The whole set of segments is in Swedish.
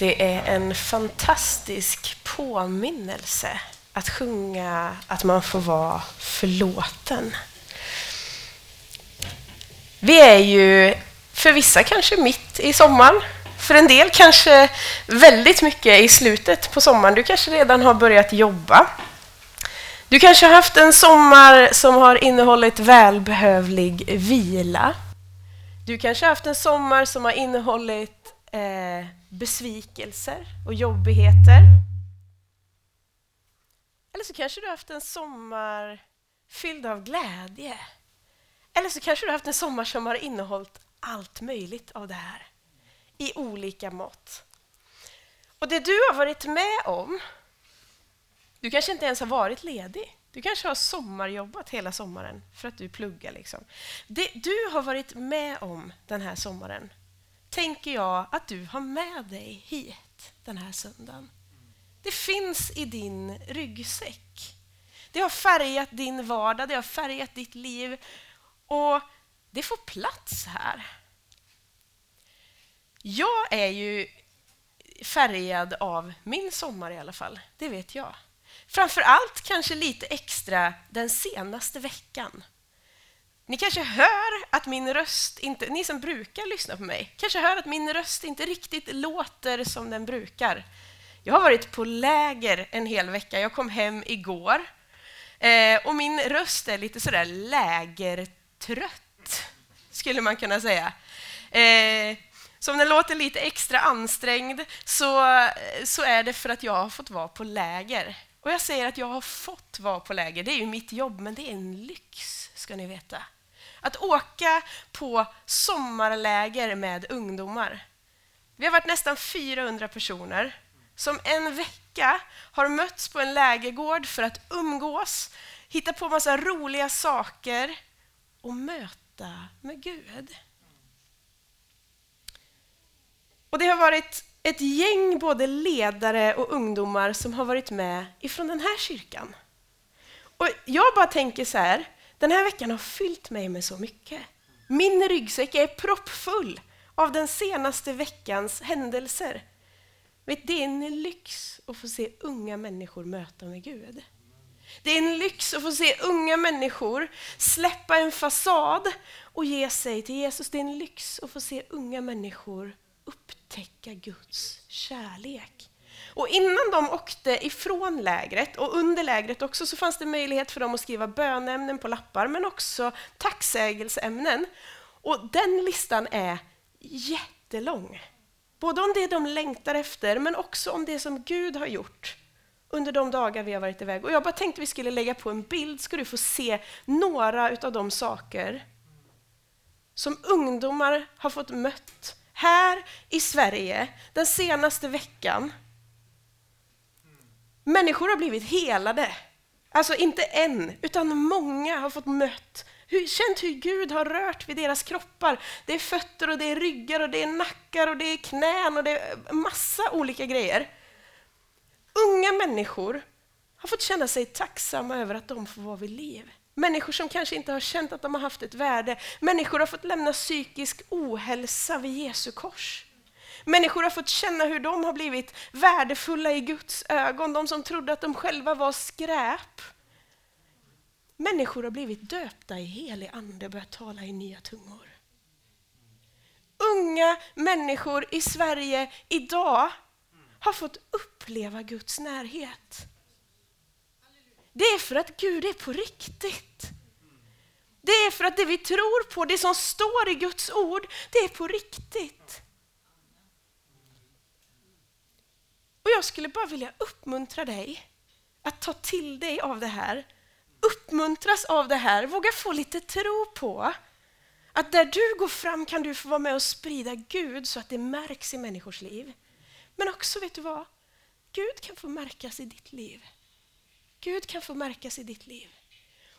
det är en fantastisk påminnelse att sjunga att man får vara förlåten. Vi är ju för vissa kanske mitt i sommaren, för en del kanske väldigt mycket i slutet på sommaren. Du kanske redan har börjat jobba. Du kanske har haft en sommar som har innehållit välbehövlig vila. Du kanske har haft en sommar som har innehållit eh, besvikelser och jobbigheter. Eller så kanske du har haft en sommar fylld av glädje. Eller så kanske du har haft en sommar som har innehållit allt möjligt av det här i olika mått. Och det du har varit med om, du kanske inte ens har varit ledig. Du kanske har sommarjobbat hela sommaren för att du pluggar. Liksom. Det du har varit med om den här sommaren tänker jag att du har med dig hit den här söndagen. Det finns i din ryggsäck. Det har färgat din vardag, det har färgat ditt liv och det får plats här. Jag är ju färgad av min sommar i alla fall, det vet jag. Framför allt kanske lite extra den senaste veckan. Ni kanske hör att min röst inte, ni som brukar lyssna på mig, kanske hör att min röst inte riktigt låter som den brukar. Jag har varit på läger en hel vecka. Jag kom hem igår eh, och min röst är lite sådär lägertrött, skulle man kunna säga. Eh, så om den låter lite extra ansträngd så, så är det för att jag har fått vara på läger. Och jag säger att jag har fått vara på läger. Det är ju mitt jobb, men det är en lyx, ska ni veta. Att åka på sommarläger med ungdomar. Vi har varit nästan 400 personer som en vecka har mötts på en lägergård för att umgås, hitta på massa roliga saker och möta med Gud. Och Det har varit ett gäng både ledare och ungdomar som har varit med ifrån den här kyrkan. Och Jag bara tänker så här, den här veckan har fyllt mig med så mycket. Min ryggsäck är proppfull av den senaste veckans händelser. Det är en lyx att få se unga människor möta med Gud. Det är en lyx att få se unga människor släppa en fasad och ge sig till Jesus. Det är en lyx att få se unga människor upptäcka Guds kärlek. Och innan de åkte ifrån lägret och under lägret också så fanns det möjlighet för dem att skriva bönämnen på lappar men också tacksägelseämnen. Och den listan är jättelång. Både om det de längtar efter men också om det som Gud har gjort under de dagar vi har varit iväg. Och jag bara tänkte vi skulle lägga på en bild så du få se några av de saker som ungdomar har fått mött här i Sverige den senaste veckan. Människor har blivit helade. Alltså inte en, utan många har fått mött hur, känt hur Gud har rört vid deras kroppar. Det är fötter och det är ryggar och det är nackar och det är knän och det är massa olika grejer. Unga människor har fått känna sig tacksamma över att de får vara vid liv. Människor som kanske inte har känt att de har haft ett värde. Människor har fått lämna psykisk ohälsa vid Jesu kors. Människor har fått känna hur de har blivit värdefulla i Guds ögon, de som trodde att de själva var skräp. Människor har blivit döpta i helig ande och börjat tala i nya tungor. Unga människor i Sverige idag har fått uppleva Guds närhet. Det är för att Gud är på riktigt. Det är för att det vi tror på, det som står i Guds ord, det är på riktigt. Och Jag skulle bara vilja uppmuntra dig att ta till dig av det här. Uppmuntras av det här, våga få lite tro på att där du går fram kan du få vara med och sprida Gud så att det märks i människors liv. Men också, vet du vad? Gud kan få märkas i ditt liv. Gud kan få märkas i ditt liv.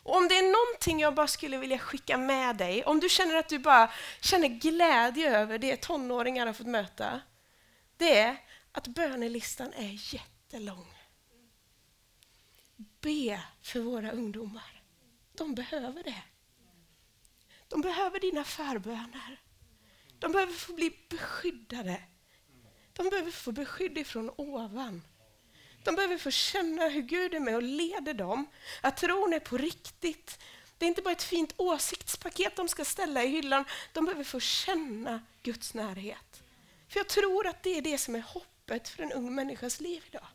Och om det är någonting jag bara skulle vilja skicka med dig, om du känner att du bara känner glädje över det tonåringar har fått möta, det är att bönelistan är jättelång. Be för våra ungdomar. De behöver det. De behöver dina förböner. De behöver få bli beskyddade. de behöver få beskydd ifrån ovan. De behöver få känna hur Gud är med och leder dem, att tron är på riktigt. Det är inte bara ett fint åsiktspaket de ska ställa i hyllan, de behöver få känna Guds närhet. För jag tror att det är det som är hopp hoppet för en ung människas liv idag.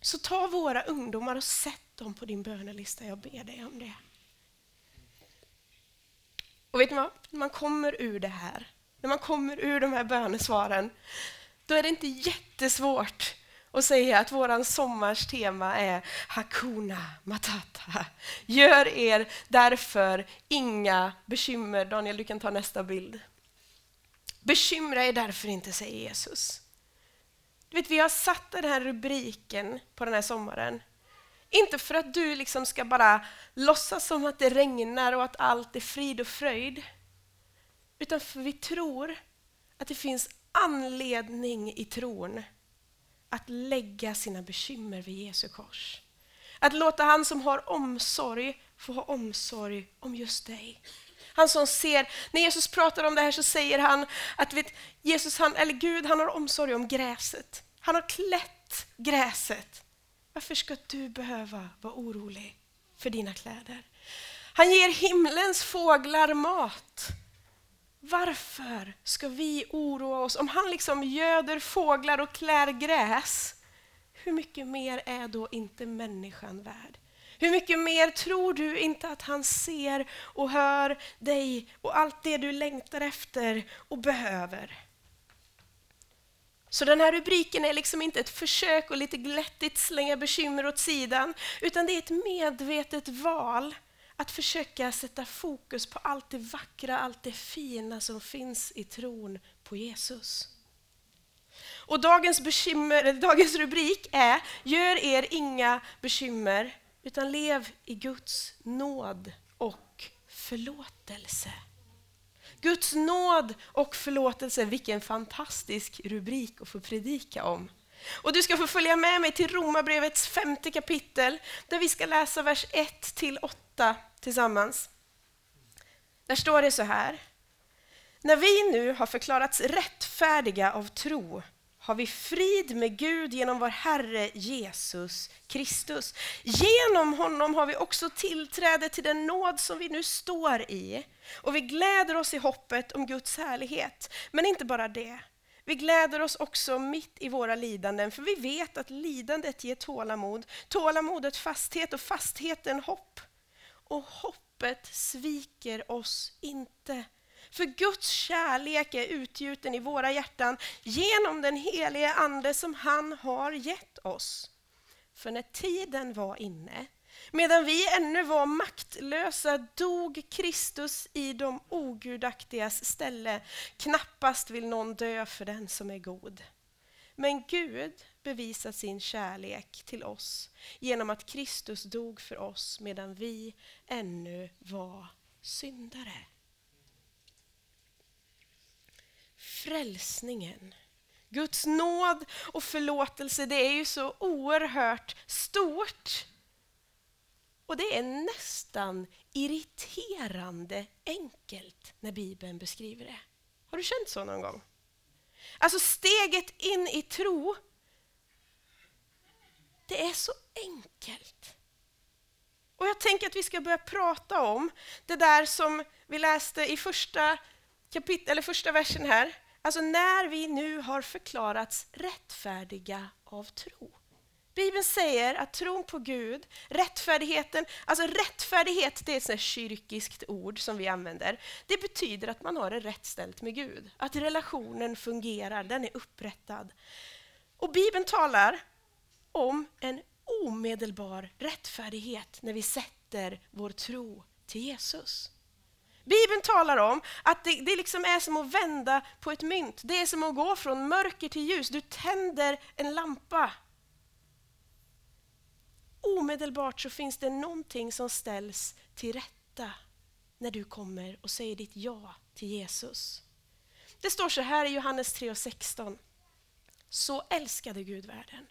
Så ta våra ungdomar och sätt dem på din bönelista, jag ber dig om det. Och vet ni vad? När man kommer ur det här, när man kommer ur de här bönesvaren, då är det inte jättesvårt att säga att våran sommars tema är Hakuna Matata. Gör er därför inga bekymmer. Daniel, du kan ta nästa bild. Bekymra er därför inte, säger Jesus. Du vet, vi har satt den här rubriken på den här sommaren. Inte för att du liksom ska bara låtsas som att det regnar och att allt är frid och fröjd. Utan för vi tror att det finns anledning i tron att lägga sina bekymmer vid Jesu kors. Att låta han som har omsorg få ha omsorg om just dig. Han som ser, när Jesus pratar om det här så säger han att vet, Jesus, han, eller Gud han har omsorg om gräset. Han har klätt gräset. Varför ska du behöva vara orolig för dina kläder? Han ger himlens fåglar mat. Varför ska vi oroa oss? Om han liksom göder fåglar och klär gräs, hur mycket mer är då inte människan värd? Hur mycket mer tror du inte att han ser och hör dig och allt det du längtar efter och behöver? Så den här rubriken är liksom inte ett försök att lite glättigt slänga bekymmer åt sidan, utan det är ett medvetet val att försöka sätta fokus på allt det vackra, allt det fina som finns i tron på Jesus. Och dagens, bekymmer, dagens rubrik är Gör er inga bekymmer, utan lev i Guds nåd och förlåtelse. Guds nåd och förlåtelse, vilken fantastisk rubrik att få predika om. Och du ska få följa med mig till Romarbrevets femte kapitel, där vi ska läsa vers 1 till 8 tillsammans. Där står det så här. När vi nu har förklarats rättfärdiga av tro har vi frid med Gud genom vår Herre Jesus Kristus. Genom honom har vi också tillträde till den nåd som vi nu står i. Och vi gläder oss i hoppet om Guds härlighet. Men inte bara det. Vi gläder oss också mitt i våra lidanden, för vi vet att lidandet ger tålamod, tålamodet fasthet och fastheten hopp. Och hoppet sviker oss inte. För Guds kärlek är utgjuten i våra hjärtan genom den helige Ande som han har gett oss. För när tiden var inne, medan vi ännu var maktlösa, dog Kristus i de ogudaktigas ställe. Knappast vill någon dö för den som är god. Men Gud bevisar sin kärlek till oss genom att Kristus dog för oss medan vi ännu var syndare. Frälsningen. Guds nåd och förlåtelse, det är ju så oerhört stort. Och det är nästan irriterande enkelt när Bibeln beskriver det. Har du känt så någon gång? Alltså steget in i tro, det är så enkelt. Och jag tänker att vi ska börja prata om det där som vi läste i första, kapit eller första versen här. Alltså när vi nu har förklarats rättfärdiga av tro. Bibeln säger att tron på Gud, rättfärdigheten, alltså rättfärdighet det är ett sånt kyrkiskt ord som vi använder. Det betyder att man har det rätt ställt med Gud, att relationen fungerar, den är upprättad. Och Bibeln talar om en omedelbar rättfärdighet när vi sätter vår tro till Jesus. Bibeln talar om att det, det liksom är som att vända på ett mynt. Det är som att gå från mörker till ljus. Du tänder en lampa. Omedelbart så finns det någonting som ställs till rätta när du kommer och säger ditt ja till Jesus. Det står så här i Johannes 3.16. Så älskade Gud världen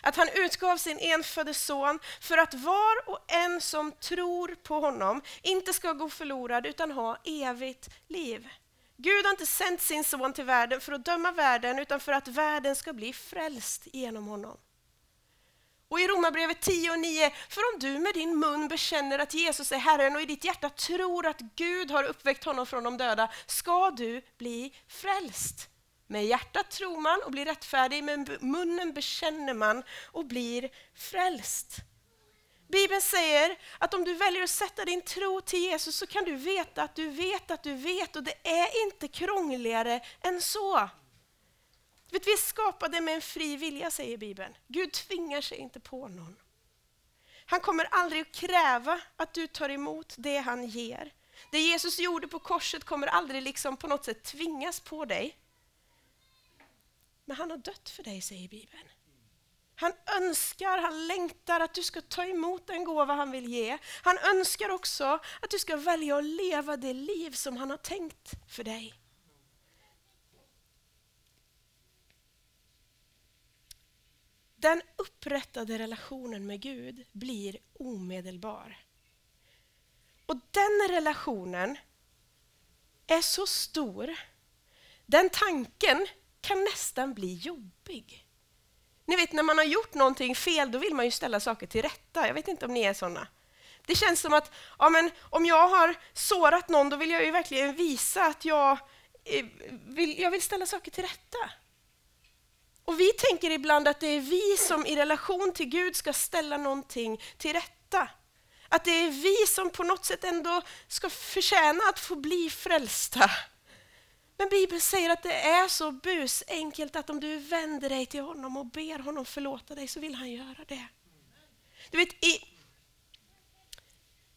att han utgav sin enfödde son för att var och en som tror på honom inte ska gå förlorad utan ha evigt liv. Gud har inte sänt sin son till världen för att döma världen utan för att världen ska bli frälst genom honom. Och i Romarbrevet 10 och 9, för om du med din mun bekänner att Jesus är Herren och i ditt hjärta tror att Gud har uppväckt honom från de döda, ska du bli frälst. Med hjärtat tror man och blir rättfärdig, med munnen bekänner man och blir frälst. Bibeln säger att om du väljer att sätta din tro till Jesus så kan du veta att du vet att du vet och det är inte krångligare än så. Vet, vi är skapade med en fri vilja, säger Bibeln. Gud tvingar sig inte på någon. Han kommer aldrig att kräva att du tar emot det han ger. Det Jesus gjorde på korset kommer aldrig liksom på något sätt tvingas på dig. Men han har dött för dig, säger Bibeln. Han önskar, han längtar att du ska ta emot den gåva han vill ge. Han önskar också att du ska välja att leva det liv som han har tänkt för dig. Den upprättade relationen med Gud blir omedelbar. Och den relationen är så stor, den tanken kan nästan bli jobbig. Ni vet när man har gjort någonting fel, då vill man ju ställa saker till rätta. Jag vet inte om ni är sådana. Det känns som att ja, men om jag har sårat någon, då vill jag ju verkligen visa att jag eh, vill, jag vill ställa saker till rätta. Och vi tänker ibland att det är vi som i relation till Gud ska ställa någonting till rätta. Att det är vi som på något sätt ändå ska förtjäna att få bli frälsta. Men Bibeln säger att det är så busenkelt att om du vänder dig till honom och ber honom förlåta dig så vill han göra det. Du vet, i,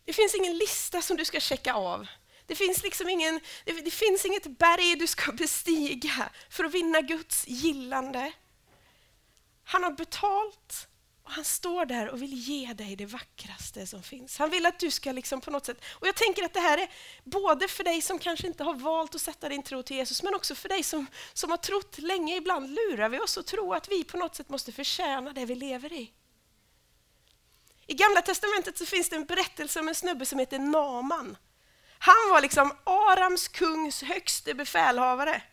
det finns ingen lista som du ska checka av. Det finns, liksom ingen, det, det finns inget berg du ska bestiga för att vinna Guds gillande. Han har betalt och han står där och vill ge dig det vackraste som finns. Han vill att du ska liksom på något sätt... Och jag tänker att det här är både för dig som kanske inte har valt att sätta din tro till Jesus, men också för dig som, som har trott länge. Ibland lurar vi oss och tror att vi på något sätt måste förtjäna det vi lever i. I Gamla Testamentet så finns det en berättelse om en snubbe som heter Naman. Han var liksom Arams kungs högste befälhavare.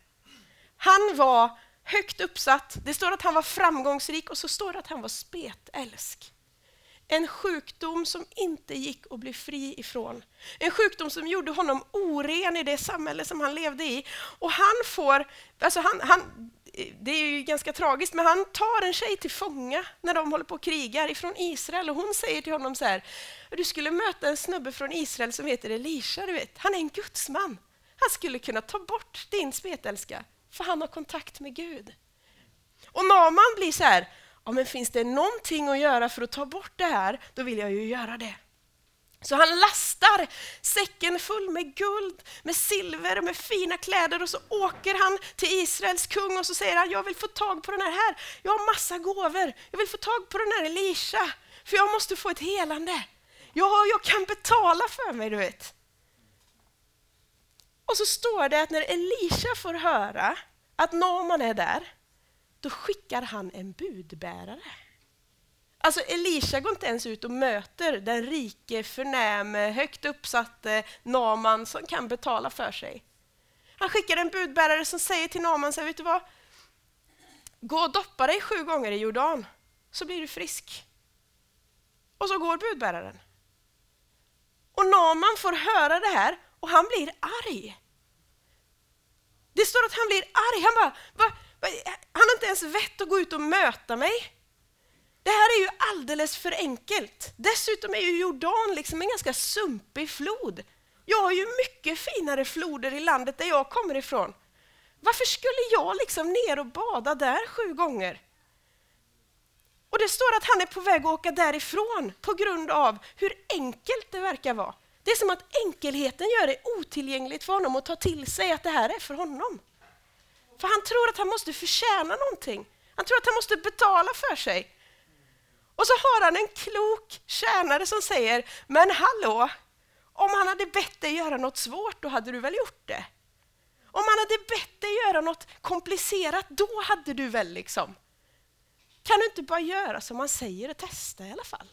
Han var högt uppsatt. Det står att han var framgångsrik och så står det att han var spetälsk. En sjukdom som inte gick att bli fri ifrån. En sjukdom som gjorde honom oren i det samhälle som han levde i. Och han får, alltså han, han, det är ju ganska tragiskt, men han tar en tjej till fånga när de håller på och krigar ifrån Israel och hon säger till honom så här, du skulle möta en snubbe från Israel som heter Elisha, du vet. Han är en gudsman. Han skulle kunna ta bort din spetälska för han har kontakt med Gud. Och Naman blir så här, ja, men finns det någonting att göra för att ta bort det här, då vill jag ju göra det. Så han lastar säcken full med guld, med silver och med fina kläder och så åker han till Israels kung och så säger han, jag vill få tag på den här, här. jag har massa gåvor, jag vill få tag på den här Elisha, för jag måste få ett helande. Ja, jag kan betala för mig, du vet. Och så står det att när Elisha får höra att Naman är där, då skickar han en budbärare. Alltså Elisha går inte ens ut och möter den rike, förnäme, högt uppsatte Naman som kan betala för sig. Han skickar en budbärare som säger till Naman, så vet du vad? Gå och doppa dig sju gånger i Jordan, så blir du frisk. Och så går budbäraren. Och Naman får höra det här och han blir arg. Att han blir arg. Han bara, va, va, han har inte ens vett att gå ut och möta mig. Det här är ju alldeles för enkelt. Dessutom är ju Jordan liksom en ganska sumpig flod. Jag har ju mycket finare floder i landet där jag kommer ifrån. Varför skulle jag liksom ner och bada där sju gånger? Och det står att han är på väg att åka därifrån på grund av hur enkelt det verkar vara. Det är som att enkelheten gör det otillgängligt för honom att ta till sig att det här är för honom. För han tror att han måste förtjäna någonting. Han tror att han måste betala för sig. Och så har han en klok tjänare som säger, men hallå, om han hade bett dig göra något svårt, då hade du väl gjort det? Om han hade bett dig göra något komplicerat, då hade du väl liksom? Kan du inte bara göra som han säger och testa i alla fall?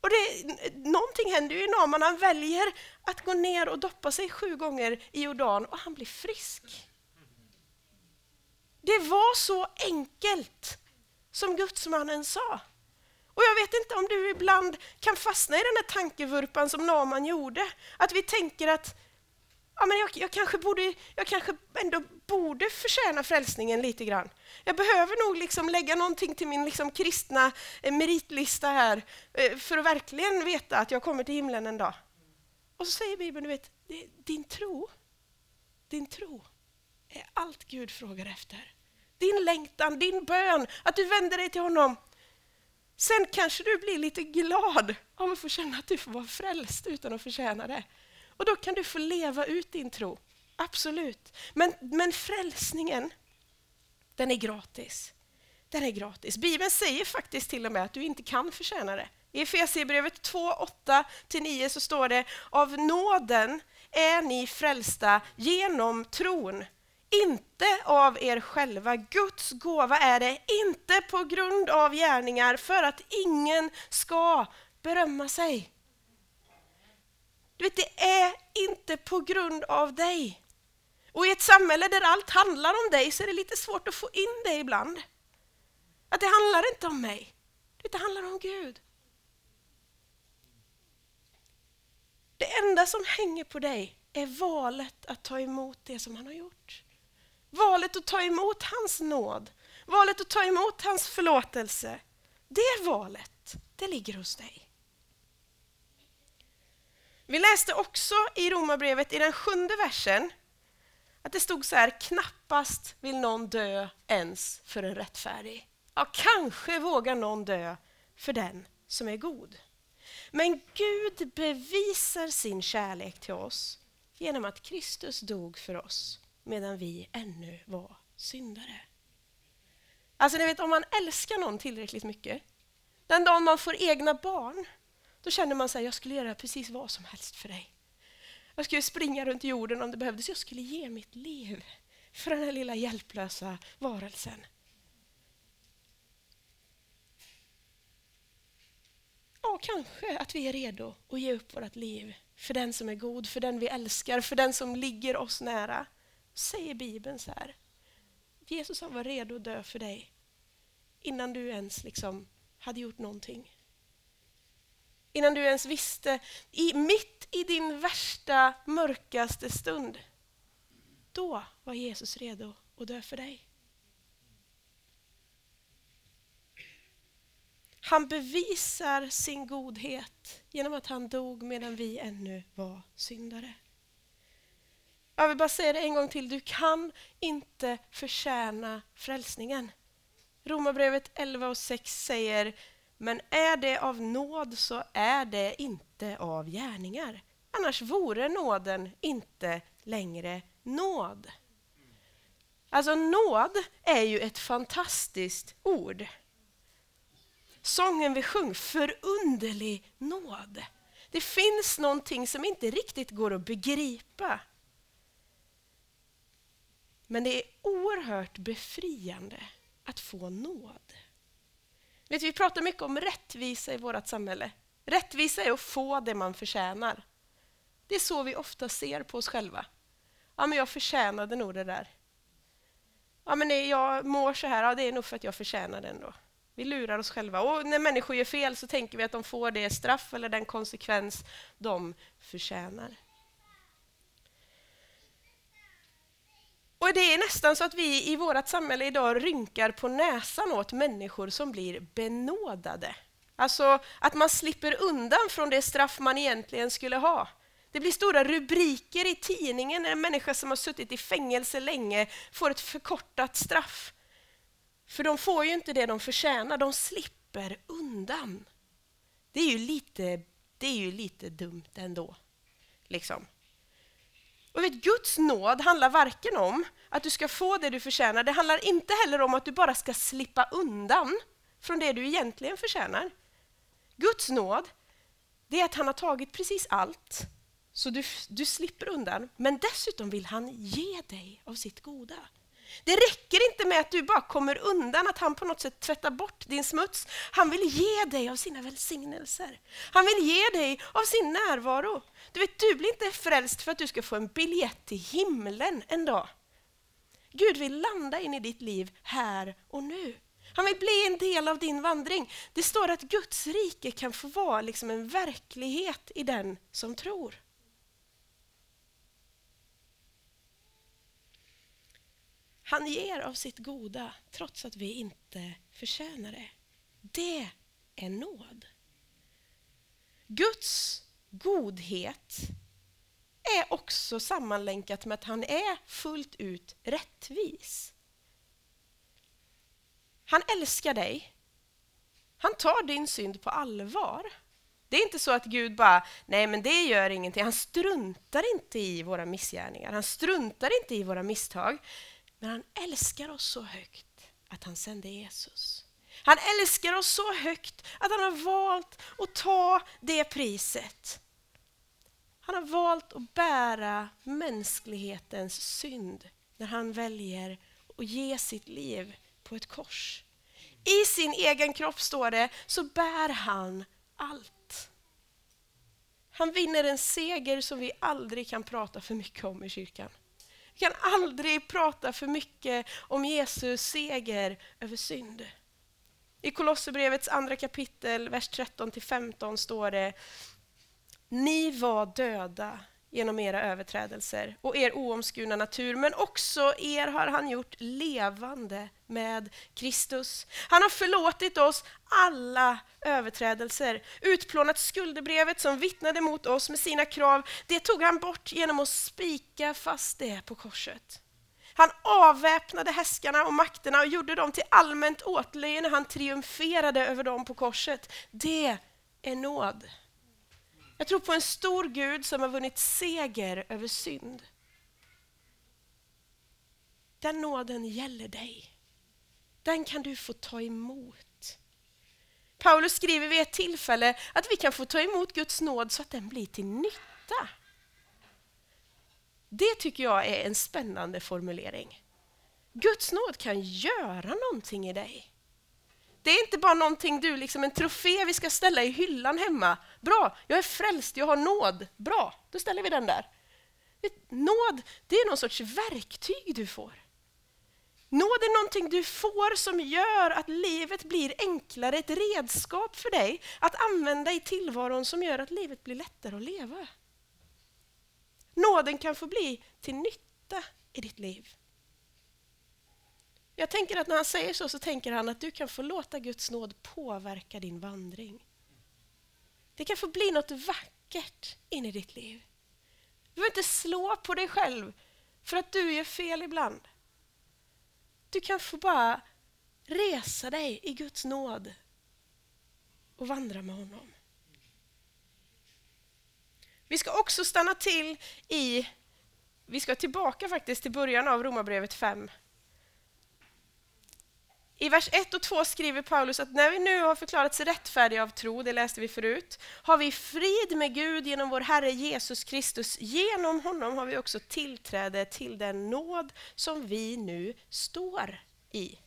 Och det, någonting händer ju i Naman. Han väljer att gå ner och doppa sig sju gånger i Jordan och han blir frisk. Det var så enkelt som gudsmannen sa. Och jag vet inte om du ibland kan fastna i den här tankevurpan som Naman gjorde. Att vi tänker att ja, men jag, jag, kanske borde, jag kanske ändå borde förtjäna frälsningen lite grann. Jag behöver nog liksom lägga någonting till min liksom kristna eh, meritlista här eh, för att verkligen veta att jag kommer till himlen en dag. Och så säger Bibeln, du vet, din tro, din tro är allt Gud frågar efter. Din längtan, din bön, att du vänder dig till honom. Sen kanske du blir lite glad av att få känna att du får vara frälst utan att förtjäna det. Och då kan du få leva ut din tro. Absolut. Men, men frälsningen, den är gratis. Den är gratis. Bibeln säger faktiskt till och med att du inte kan förtjäna det. I Efesierbrevet 2, 8-9 så står det av nåden är ni frälsta genom tron, inte av er själva. Guds gåva är det, inte på grund av gärningar för att ingen ska berömma sig. Du vet, det är inte på grund av dig. Och i ett samhälle där allt handlar om dig så är det lite svårt att få in det ibland. Att det handlar inte om mig, det handlar om Gud. Det enda som hänger på dig är valet att ta emot det som han har gjort. Valet att ta emot hans nåd, valet att ta emot hans förlåtelse. Det valet, det ligger hos dig. Vi läste också i Romarbrevet i den sjunde versen att det stod så här, knappast vill någon dö ens för en rättfärdig. Ja, kanske vågar någon dö för den som är god. Men Gud bevisar sin kärlek till oss genom att Kristus dog för oss medan vi ännu var syndare. Alltså ni vet, om man älskar någon tillräckligt mycket, den dagen man får egna barn, då känner man sig jag skulle göra precis vad som helst för dig. Jag skulle springa runt jorden om det behövdes. Jag skulle ge mitt liv för den här lilla hjälplösa varelsen. Ja, kanske att vi är redo att ge upp vårt liv för den som är god, för den vi älskar, för den som ligger oss nära. Säger Bibeln så här. Jesus han var redo att dö för dig innan du ens liksom hade gjort någonting innan du ens visste, i, mitt i din värsta, mörkaste stund, då var Jesus redo att dö för dig. Han bevisar sin godhet genom att han dog medan vi ännu var syndare. Jag vill bara säga det en gång till, du kan inte förtjäna frälsningen. Romarbrevet 11 och 6 säger men är det av nåd så är det inte av gärningar. Annars vore nåden inte längre nåd. Alltså nåd är ju ett fantastiskt ord. Sången vi sjöng, förunderlig nåd. Det finns någonting som inte riktigt går att begripa. Men det är oerhört befriande att få nåd. Vet, vi pratar mycket om rättvisa i vårt samhälle. Rättvisa är att få det man förtjänar. Det är så vi ofta ser på oss själva. Ja, men jag förtjänade nog det där. Ja, men jag mår så här, ja, det är nog för att jag förtjänar det ändå. Vi lurar oss själva. Och när människor gör fel så tänker vi att de får det straff eller den konsekvens de förtjänar. Och Det är nästan så att vi i vårt samhälle idag rynkar på näsan åt människor som blir benådade. Alltså att man slipper undan från det straff man egentligen skulle ha. Det blir stora rubriker i tidningen när en människa som har suttit i fängelse länge får ett förkortat straff. För de får ju inte det de förtjänar, de slipper undan. Det är ju lite, det är ju lite dumt ändå. Liksom. Och vet, Guds nåd handlar varken om att du ska få det du förtjänar, det handlar inte heller om att du bara ska slippa undan från det du egentligen förtjänar. Guds nåd, det är att han har tagit precis allt, så du, du slipper undan. Men dessutom vill han ge dig av sitt goda. Det räcker inte med att du bara kommer undan, att han på något sätt tvättar bort din smuts. Han vill ge dig av sina välsignelser. Han vill ge dig av sin närvaro. Du vet, du blir inte frälst för att du ska få en biljett till himlen en dag. Gud vill landa in i ditt liv här och nu. Han vill bli en del av din vandring. Det står att Guds rike kan få vara liksom en verklighet i den som tror. Han ger av sitt goda trots att vi inte förtjänar det. Det är nåd. Guds godhet är också sammanlänkat med att han är fullt ut rättvis. Han älskar dig. Han tar din synd på allvar. Det är inte så att Gud bara, nej men det gör ingenting. Han struntar inte i våra missgärningar. Han struntar inte i våra misstag. Men han älskar oss så högt att han sände Jesus. Han älskar oss så högt att han har valt att ta det priset. Han har valt att bära mänsklighetens synd när han väljer att ge sitt liv på ett kors. I sin egen kropp, står det, så bär han allt. Han vinner en seger som vi aldrig kan prata för mycket om i kyrkan. Vi kan aldrig prata för mycket om Jesus seger över synd. I Kolosserbrevets andra kapitel, vers 13-15 står det Ni var döda genom era överträdelser och er oomskurna natur, men också er har han gjort levande med Kristus. Han har förlåtit oss alla överträdelser, utplånat skuldebrevet som vittnade mot oss med sina krav. Det tog han bort genom att spika fast det på korset. Han avväpnade häskarna och makterna och gjorde dem till allmänt åtlöje när han triumferade över dem på korset. Det är nåd. Jag tror på en stor Gud som har vunnit seger över synd. Den nåden gäller dig. Den kan du få ta emot. Paulus skriver vid ett tillfälle att vi kan få ta emot Guds nåd så att den blir till nytta. Det tycker jag är en spännande formulering. Guds nåd kan göra någonting i dig. Det är inte bara någonting du, liksom en trofé vi ska ställa i hyllan hemma. Bra, jag är frälst, jag har nåd. Bra, då ställer vi den där. Nåd, det är någon sorts verktyg du får. Nåd är någonting du får som gör att livet blir enklare, ett redskap för dig att använda i tillvaron som gör att livet blir lättare att leva. Nåden kan få bli till nytta i ditt liv. Jag tänker att när han säger så, så tänker han att du kan få låta Guds nåd påverka din vandring. Det kan få bli något vackert in i ditt liv. Du behöver inte slå på dig själv för att du gör fel ibland. Du kan få bara resa dig i Guds nåd och vandra med honom. Vi ska också stanna till i, vi ska tillbaka faktiskt till början av Romarbrevet 5 i vers 1 och 2 skriver Paulus att när vi nu har förklarats rättfärdiga av tro, det läste vi förut, har vi frid med Gud genom vår Herre Jesus Kristus. Genom honom har vi också tillträde till den nåd som vi nu står i.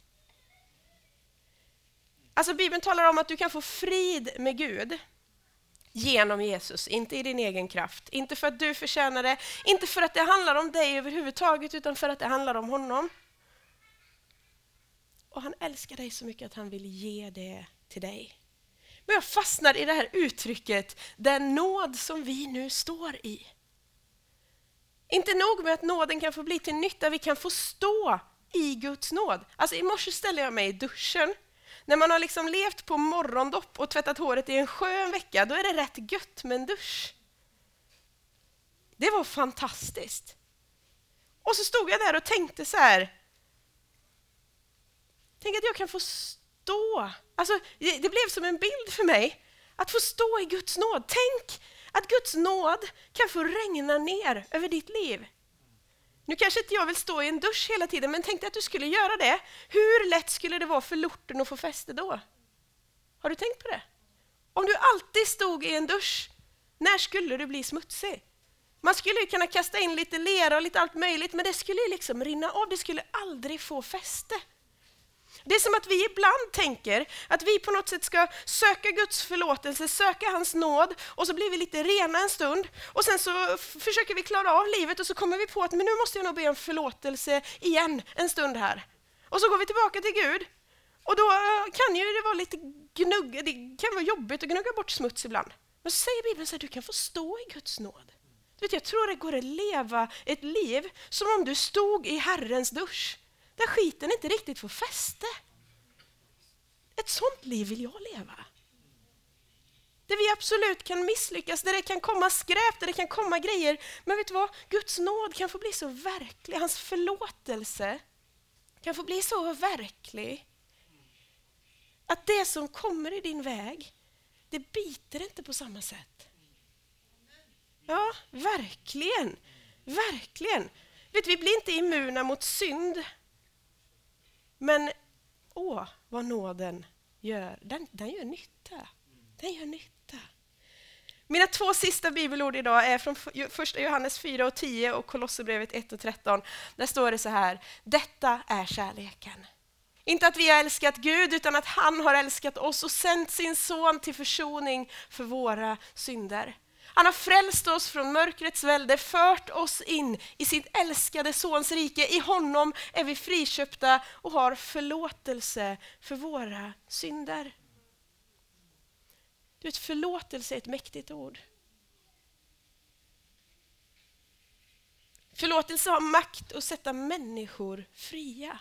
Alltså Bibeln talar om att du kan få frid med Gud genom Jesus, inte i din egen kraft, inte för att du förtjänar det, inte för att det handlar om dig överhuvudtaget, utan för att det handlar om honom. Och han älskar dig så mycket att han vill ge det till dig. Men jag fastnar i det här uttrycket, den nåd som vi nu står i. Inte nog med att nåden kan få bli till nytta, vi kan få stå i Guds nåd. Alltså i morse ställde jag mig i duschen. När man har liksom levt på morgondopp och tvättat håret i en sjö en vecka, då är det rätt gött med en dusch. Det var fantastiskt. Och så stod jag där och tänkte så här, Tänk att jag kan få stå. Alltså, det, blev som en bild för mig. Att få stå i Guds nåd. Tänk att Guds nåd kan få regna ner över ditt liv. Nu kanske inte jag vill stå i en dusch hela tiden, men tänk dig att du skulle göra det. Hur lätt skulle det vara för lorten att få fäste då? Har du tänkt på det? Om du alltid stod i en dusch, när skulle du bli smutsig? Man skulle ju kunna kasta in lite lera och lite allt möjligt, men det skulle ju liksom rinna av, det skulle aldrig få fäste. Det är som att vi ibland tänker att vi på något sätt ska söka Guds förlåtelse, söka hans nåd och så blir vi lite rena en stund och sen så försöker vi klara av livet och så kommer vi på att men nu måste jag nog be om förlåtelse igen en stund här. Och så går vi tillbaka till Gud och då eh, kan ju det vara lite gnugg, det kan vara jobbigt att gnugga bort smuts ibland. Men så säger Bibeln att du kan få stå i Guds nåd. Du vet, jag tror det går att leva ett liv som om du stod i Herrens dusch där skiten inte riktigt får fäste. Ett sånt liv vill jag leva. Där vi absolut kan misslyckas, där det kan komma skräp, där det kan komma grejer. Men vet du vad? Guds nåd kan få bli så verklig, hans förlåtelse kan få bli så verklig att det som kommer i din väg, det biter inte på samma sätt. Ja, verkligen. Verkligen. Vet, vi blir inte immuna mot synd men åh, vad nåden gör. Den, den gör nytta. Den gör nytta. Mina två sista bibelord idag är från första Johannes 4 och 10 och Kolosserbrevet 1 och 13. Där står det så här, detta är kärleken. Inte att vi har älskat Gud, utan att han har älskat oss och sänt sin son till försoning för våra synder. Han har frälst oss från mörkrets välde, fört oss in i sitt älskade Sons rike. I honom är vi friköpta och har förlåtelse för våra synder. Du vet, förlåtelse är ett mäktigt ord. Förlåtelse har makt att sätta människor fria.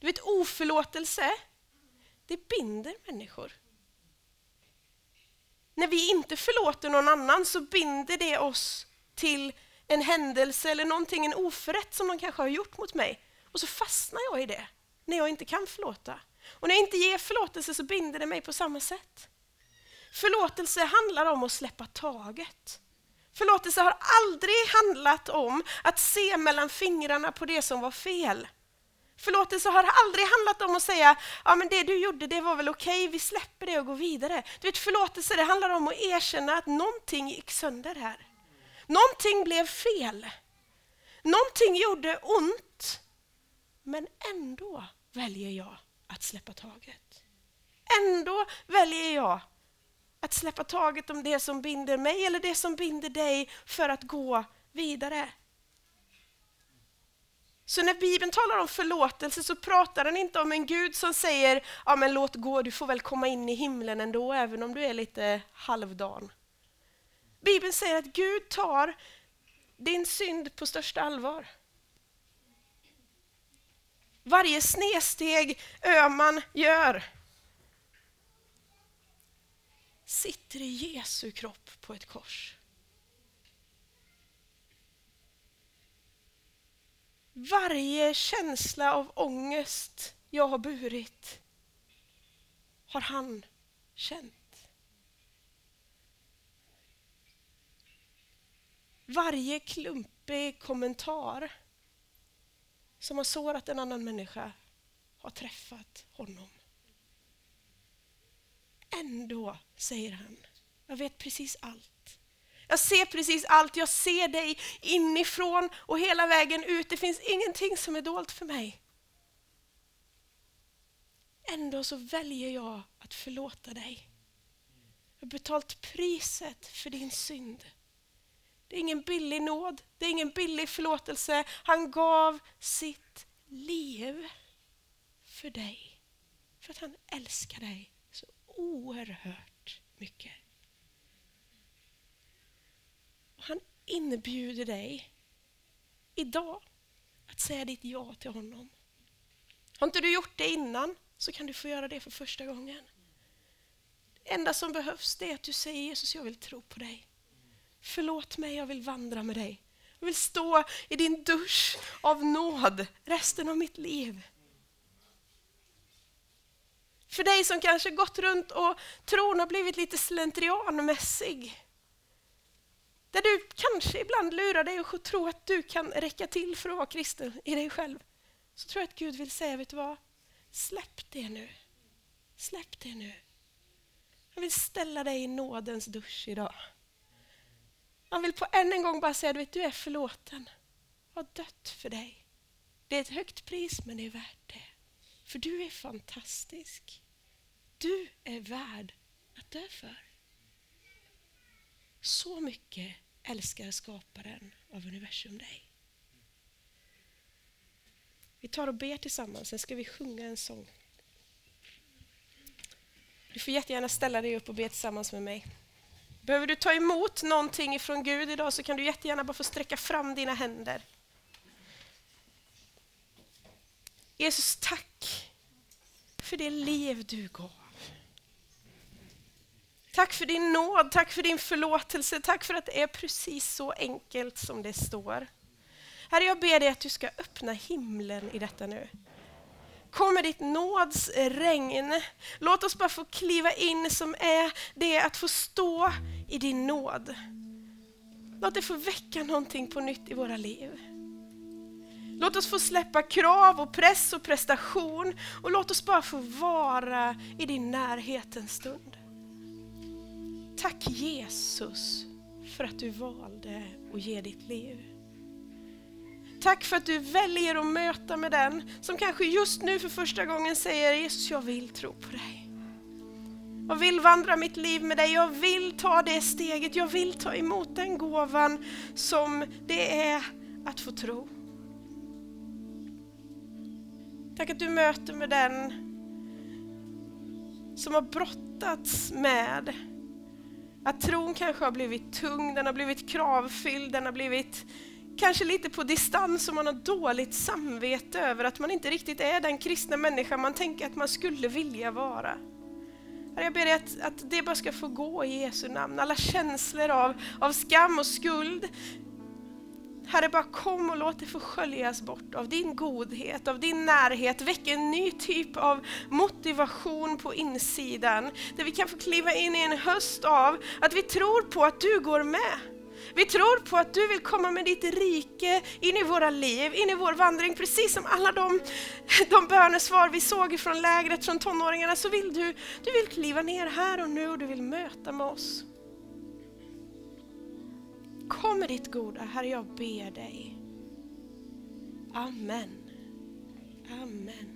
Du vet, oförlåtelse, det binder människor. När vi inte förlåter någon annan så binder det oss till en händelse eller någonting, en oförrätt som de kanske har gjort mot mig. Och så fastnar jag i det när jag inte kan förlåta. Och när jag inte ger förlåtelse så binder det mig på samma sätt. Förlåtelse handlar om att släppa taget. Förlåtelse har aldrig handlat om att se mellan fingrarna på det som var fel. Förlåtelse har aldrig handlat om att säga ja men det du gjorde det var väl okej, okay, vi släpper det och går vidare. Du vet, förlåtelse det handlar om att erkänna att någonting gick sönder här. Någonting blev fel. Någonting gjorde ont. Men ändå väljer jag att släppa taget. Ändå väljer jag att släppa taget om det som binder mig eller det som binder dig för att gå vidare. Så när Bibeln talar om förlåtelse så pratar den inte om en Gud som säger ja men låt gå, du får väl komma in i himlen ändå även om du är lite halvdan. Bibeln säger att Gud tar din synd på största allvar. Varje snedsteg Öman gör sitter i Jesu kropp på ett kors. Varje känsla av ångest jag har burit har han känt. Varje klumpig kommentar som har sårat en annan människa har träffat honom. Ändå säger han, jag vet precis allt. Jag ser precis allt, jag ser dig inifrån och hela vägen ut. Det finns ingenting som är dolt för mig. Ändå så väljer jag att förlåta dig. Jag har betalt priset för din synd. Det är ingen billig nåd, det är ingen billig förlåtelse. Han gav sitt liv för dig. För att han älskar dig så oerhört mycket. Han inbjuder dig idag att säga ditt ja till honom. Har inte du gjort det innan så kan du få göra det för första gången. Det enda som behövs är att du säger Jesus, jag vill tro på dig. Förlåt mig, jag vill vandra med dig. Jag vill stå i din dusch av nåd resten av mitt liv. För dig som kanske gått runt och tron har blivit lite slentrianmässig. Där du kanske ibland lurar dig och tror att du kan räcka till för att vara kristen i dig själv. Så tror jag att Gud vill säga, vet du vad? Släpp det nu. Släpp det nu. Han vill ställa dig i nådens dusch idag. Han vill på än en gång bara säga, du vet, du är förlåten. Jag har dött för dig. Det är ett högt pris, men det är värt det. För du är fantastisk. Du är värd att dö för. Så mycket älskar skaparen av universum dig. Vi tar och ber tillsammans, sen ska vi sjunga en sång. Du får jättegärna ställa dig upp och be tillsammans med mig. Behöver du ta emot någonting ifrån Gud idag så kan du jättegärna bara få sträcka fram dina händer. Jesus, tack för det liv du gav. Tack för din nåd, tack för din förlåtelse, tack för att det är precis så enkelt som det står. Herre, jag ber dig att du ska öppna himlen i detta nu. Kom med ditt nåds regn. Låt oss bara få kliva in som är det att få stå i din nåd. Låt det få väcka någonting på nytt i våra liv. Låt oss få släppa krav och press och prestation och låt oss bara få vara i din närhet en stund. Tack Jesus för att du valde att ge ditt liv. Tack för att du väljer att möta med den som kanske just nu för första gången säger Jesus, jag vill tro på dig. Jag vill vandra mitt liv med dig, jag vill ta det steget, jag vill ta emot den gåvan som det är att få tro. Tack att du möter med den som har brottats med att tron kanske har blivit tung, den har blivit kravfylld, den har blivit kanske lite på distans och man har dåligt samvete över att man inte riktigt är den kristna människa man tänker att man skulle vilja vara. Jag ber dig att, att det bara ska få gå i Jesu namn. Alla känslor av, av skam och skuld, Herre, bara kom och låt det få sköljas bort av din godhet, av din närhet. Väck en ny typ av motivation på insidan, där vi kan få kliva in i en höst av att vi tror på att du går med. Vi tror på att du vill komma med ditt rike in i våra liv, in i vår vandring. Precis som alla de, de bönesvar vi såg från lägret, från tonåringarna, så vill du, du vill kliva ner här och nu och du vill möta med oss. Kom med ditt goda, Herre jag ber dig. Amen. Amen.